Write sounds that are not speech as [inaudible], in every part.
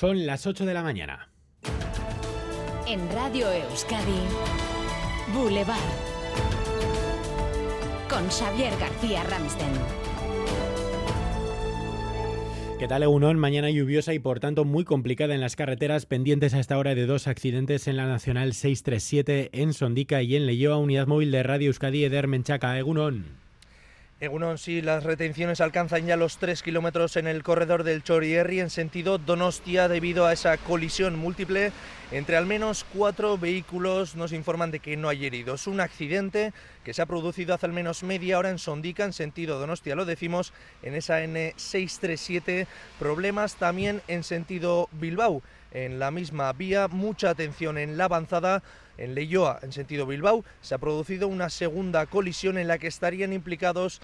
Son las 8 de la mañana. En Radio Euskadi, Boulevard. Con Xavier García Ramsten. ¿Qué tal, Egunon? Mañana lluviosa y por tanto muy complicada en las carreteras, pendientes a esta hora de dos accidentes en la Nacional 637 en Sondica y en Leyoa, unidad móvil de Radio Euskadi Eder Menchaca. Egunon. Egunon, sí, las retenciones alcanzan ya los 3 kilómetros en el corredor del Chorierri en sentido Donostia debido a esa colisión múltiple entre al menos cuatro vehículos. Nos informan de que no hay heridos. Un accidente que se ha producido hace al menos media hora en Sondica en sentido Donostia, lo decimos, en esa N637. Problemas también en sentido Bilbao. En la misma vía, mucha atención en la avanzada en Leyoa, en sentido Bilbao, se ha producido una segunda colisión en la que estarían implicados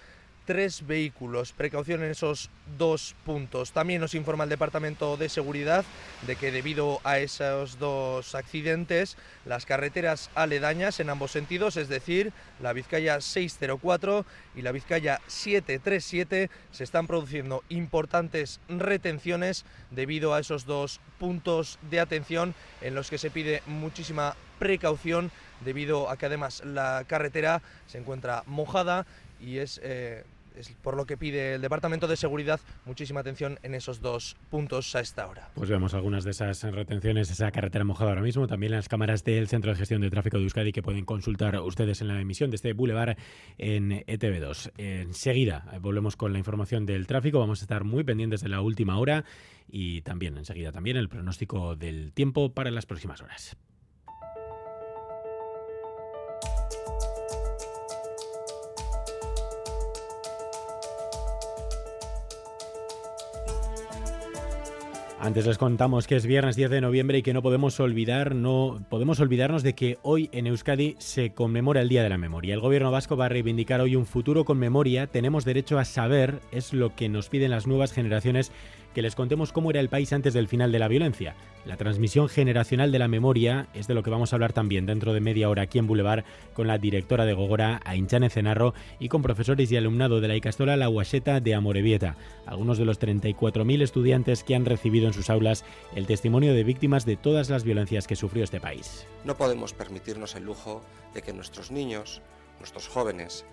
tres vehículos. Precaución en esos dos puntos. También nos informa el Departamento de Seguridad de que debido a esos dos accidentes, las carreteras aledañas en ambos sentidos, es decir, la Vizcaya 604 y la Vizcaya 737, se están produciendo importantes retenciones debido a esos dos puntos de atención en los que se pide muchísima precaución debido a que además la carretera se encuentra mojada y es eh, por lo que pide el Departamento de Seguridad muchísima atención en esos dos puntos a esta hora. Pues vemos algunas de esas retenciones, esa carretera mojada ahora mismo, también las cámaras del Centro de Gestión de Tráfico de Euskadi que pueden consultar ustedes en la emisión de este Boulevard en ETV2. Enseguida volvemos con la información del tráfico, vamos a estar muy pendientes de la última hora y también enseguida también el pronóstico del tiempo para las próximas horas. Antes les contamos que es viernes 10 de noviembre y que no podemos olvidar, no podemos olvidarnos de que hoy en Euskadi se conmemora el Día de la Memoria. El gobierno vasco va a reivindicar hoy un futuro con memoria. Tenemos derecho a saber, es lo que nos piden las nuevas generaciones que les contemos cómo era el país antes del final de la violencia. La transmisión generacional de la memoria es de lo que vamos a hablar también dentro de media hora aquí en Boulevard con la directora de Gogora, Ainchane Cenarro, y con profesores y alumnado de la Icastola La Guacheta de Amorebieta, algunos de los 34.000 estudiantes que han recibido en sus aulas el testimonio de víctimas de todas las violencias que sufrió este país. No podemos permitirnos el lujo de que nuestros niños, nuestros jóvenes,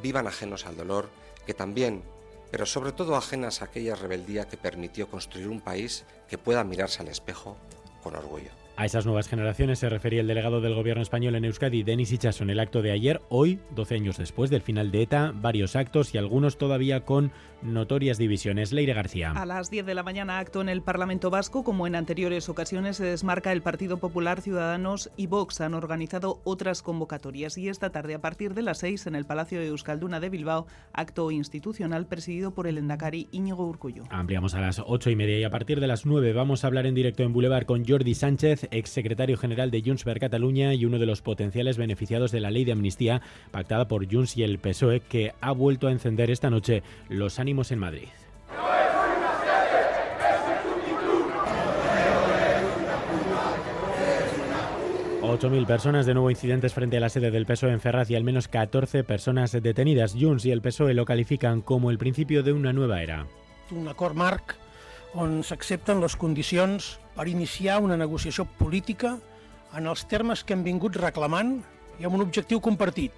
vivan ajenos al dolor que también pero sobre todo ajenas a aquella rebeldía que permitió construir un país que pueda mirarse al espejo con orgullo. A esas nuevas generaciones se refería el delegado del gobierno español en Euskadi, Denis Ichaso, en el acto de ayer. Hoy, 12 años después del final de ETA, varios actos y algunos todavía con notorias divisiones. Leire García. A las 10 de la mañana, acto en el Parlamento Vasco. Como en anteriores ocasiones, se desmarca el Partido Popular Ciudadanos y Vox. Han organizado otras convocatorias. Y esta tarde, a partir de las 6, en el Palacio de Euskalduna de Bilbao, acto institucional presidido por el Endacari Íñigo Urcullo. Ampliamos a las 8 y media y a partir de las 9 vamos a hablar en directo en Boulevard con Jordi Sánchez ex secretario general de Junts per Cataluña y uno de los potenciales beneficiados de la ley de amnistía pactada por Junts y el PSOE, que ha vuelto a encender esta noche los ánimos en Madrid. Mil personas de nuevo incidentes frente a la sede del PSOE en Ferraz y al menos 14 personas detenidas. Junts y el PSOE lo califican como el principio de una nueva era. Un acord marc on s'accepten les condicions per iniciar una negociació política en els termes que hem vingut reclamant i amb un objectiu compartit,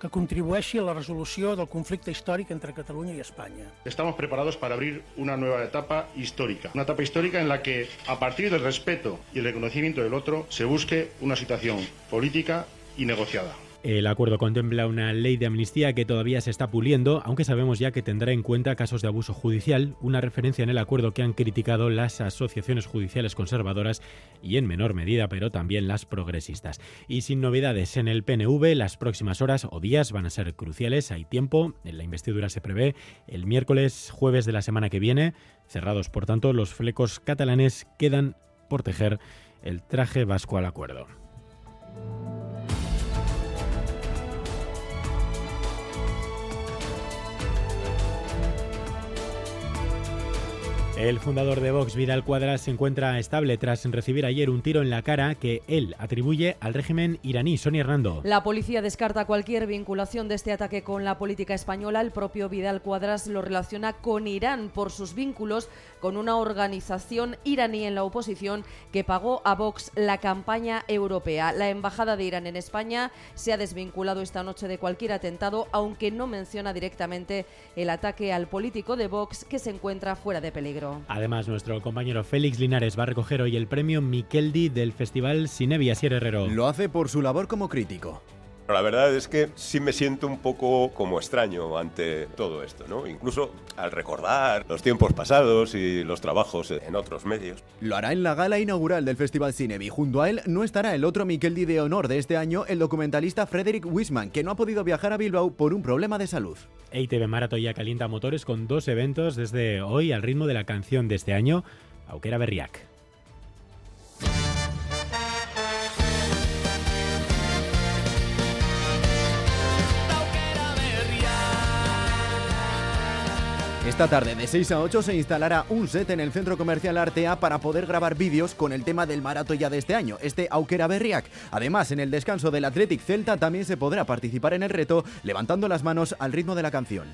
que contribueixi a la resolució del conflicte històric entre Catalunya y España. Estamos preparados para abrir una nueva etapa histórica, una etapa histórica en la que, a partir del respeto y el reconocimiento del otro, se busque una situación política y negociada. El acuerdo contempla una ley de amnistía que todavía se está puliendo, aunque sabemos ya que tendrá en cuenta casos de abuso judicial, una referencia en el acuerdo que han criticado las asociaciones judiciales conservadoras y en menor medida, pero también las progresistas. Y sin novedades en el PNV, las próximas horas o días van a ser cruciales, hay tiempo, en la investidura se prevé el miércoles, jueves de la semana que viene, cerrados por tanto los flecos catalanes quedan por tejer el traje vasco al acuerdo. El fundador de Vox, Vidal Cuadras, se encuentra estable tras recibir ayer un tiro en la cara que él atribuye al régimen iraní. Sonia Hernando. La policía descarta cualquier vinculación de este ataque con la política española. El propio Vidal Cuadras lo relaciona con Irán por sus vínculos con una organización iraní en la oposición que pagó a Vox la campaña europea. La embajada de Irán en España se ha desvinculado esta noche de cualquier atentado, aunque no menciona directamente el ataque al político de Vox que se encuentra fuera de peligro. Además, nuestro compañero Félix Linares va a recoger hoy el premio Miqueldi del Festival Cinevi Asier Herrero. Lo hace por su labor como crítico. La verdad es que sí me siento un poco como extraño ante todo esto, ¿no? Incluso al recordar los tiempos pasados y los trabajos en otros medios. Lo hará en la gala inaugural del Festival Cinevi. Junto a él no estará el otro Miqueldi de honor de este año, el documentalista Frederick Wisman, que no ha podido viajar a Bilbao por un problema de salud. EITV Marato ya calienta motores con dos eventos desde hoy al ritmo de la canción de este año, Auquera Berriac. Esta tarde de 6 a 8 se instalará un set en el centro comercial Artea para poder grabar vídeos con el tema del maratón ya de este año, este Auquera Berriac. Además, en el descanso del Athletic Celta también se podrá participar en el reto levantando las manos al ritmo de la canción.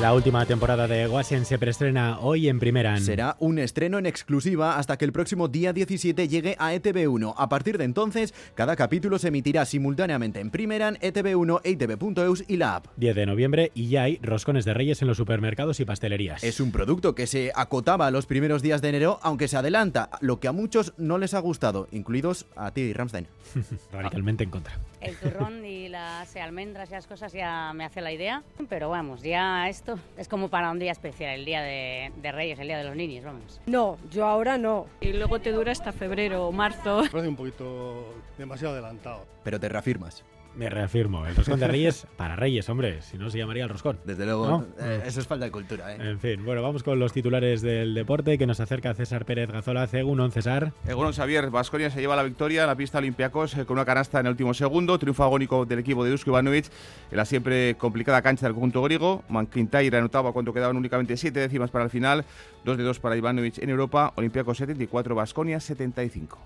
La última temporada de Guasien se preestrena hoy en Primeran. Será un estreno en exclusiva hasta que el próximo día 17 llegue a ETV1. A partir de entonces, cada capítulo se emitirá simultáneamente en Primeran, ETV1, ETV.eus y la app. 10 de noviembre y ya hay roscones de reyes en los supermercados y pastelerías. Es un producto que se acotaba a los primeros días de enero, aunque se adelanta, lo que a muchos no les ha gustado, incluidos a ti, Ramstein. [laughs] Radicalmente en contra. El turrón y las almendras y las cosas ya me hace la idea, pero vamos, ya esto es como para un día especial, el día de, de Reyes, el día de los niños, vamos. No, yo ahora no. Y luego te dura hasta febrero o marzo. Me parece un poquito demasiado adelantado. Pero te reafirmas. Me reafirmo, el roscón de Reyes para Reyes, hombre, si no se llamaría el roscón. Desde luego, ¿No? eh, eso es falta de cultura. ¿eh? En fin, bueno, vamos con los titulares del deporte que nos acerca César Pérez Gazola, Cegunon César. Egunon Xavier, Vasconia se lleva la victoria en la pista Olympiacos eh, con una canasta en el último segundo, triunfo agónico del equipo de Dusko Ivanovic en la siempre complicada cancha del conjunto griego. McIntyre anotaba cuando quedaban únicamente siete décimas para el final, dos de dos para Ivanovic en Europa, Olympiacos 74, Vasconia 75.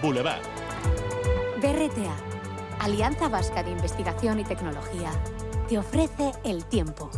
Boulevard. BRTA, Alianza Vasca de Investigación y Tecnología, te ofrece el tiempo.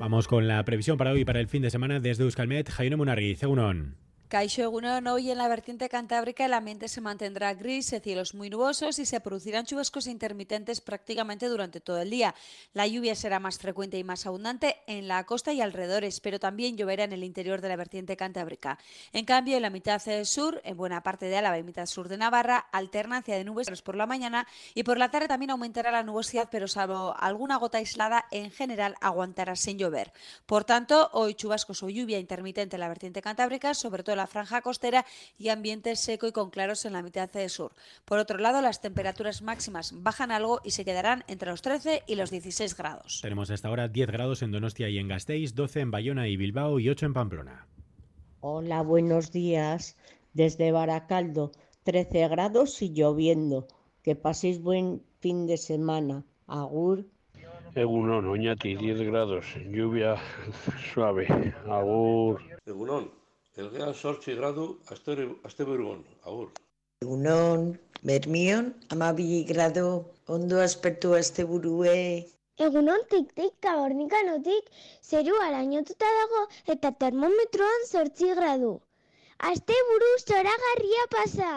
Vamos con la previsión para hoy y para el fin de semana desde Euskalmet, Jaime Munarri, Cegunon. Caixo Egunon, hoy en la vertiente cantábrica el ambiente se mantendrá gris, de cielos muy nubosos y se producirán chubascos intermitentes prácticamente durante todo el día. La lluvia será más frecuente y más abundante en la costa y alrededores, pero también lloverá en el interior de la vertiente cantábrica. En cambio, en la mitad sur, en buena parte de Álava y mitad sur de Navarra, alternancia de nubes por la mañana y por la tarde también aumentará la nubosidad, pero salvo alguna gota aislada, en general aguantará sin llover. Por tanto, hoy chubascos o lluvia intermitente en la vertiente cantábrica, sobre todo la franja costera y ambiente seco y con claros en la mitad de sur. Por otro lado, las temperaturas máximas bajan algo y se quedarán entre los 13 y los 16 grados. Tenemos hasta ahora 10 grados en Donostia y en Gasteiz, 12 en Bayona y Bilbao y 8 en Pamplona. Hola, buenos días. Desde Baracaldo, 13 grados y lloviendo. Que paséis buen fin de semana. Agur. Egunon, Oñati, 10 grados, lluvia [laughs] suave. Agur. Egunon, elgean sortzi gradu, aste burgon, agur. Egunon, bermion, amabi grado, ondo aspertu aste burue. Egunon tik-tik tabornikanotik zerua lainotuta dago eta termometroan zortzi gradu. Aste buru zoragarria pasa!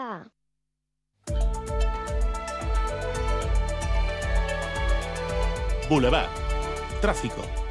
Boulevard. Tráfico.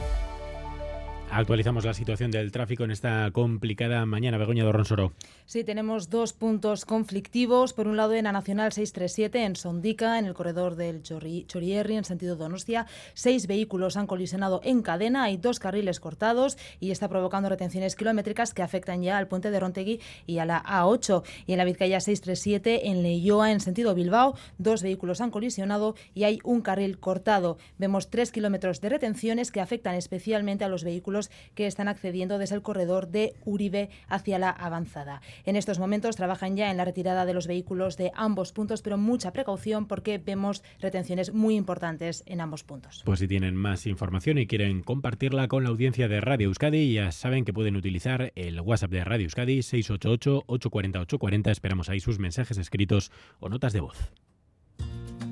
Actualizamos la situación del tráfico en esta complicada mañana. Begoña Dorronsoro. Sí, tenemos dos puntos conflictivos. Por un lado, en la Nacional 637, en Sondica, en el corredor del Chorierri, en sentido Donostia, seis vehículos han colisionado en cadena. Hay dos carriles cortados y está provocando retenciones kilométricas que afectan ya al puente de Rontegui y a la A8. Y en la Vizcaya 637, en Leioa, en sentido Bilbao, dos vehículos han colisionado y hay un carril cortado. Vemos tres kilómetros de retenciones que afectan especialmente a los vehículos que están accediendo desde el corredor de Uribe hacia la avanzada. En estos momentos trabajan ya en la retirada de los vehículos de ambos puntos, pero mucha precaución porque vemos retenciones muy importantes en ambos puntos. Pues si tienen más información y quieren compartirla con la audiencia de Radio Euskadi, ya saben que pueden utilizar el WhatsApp de Radio Euskadi 688 840 840. Esperamos ahí sus mensajes escritos o notas de voz.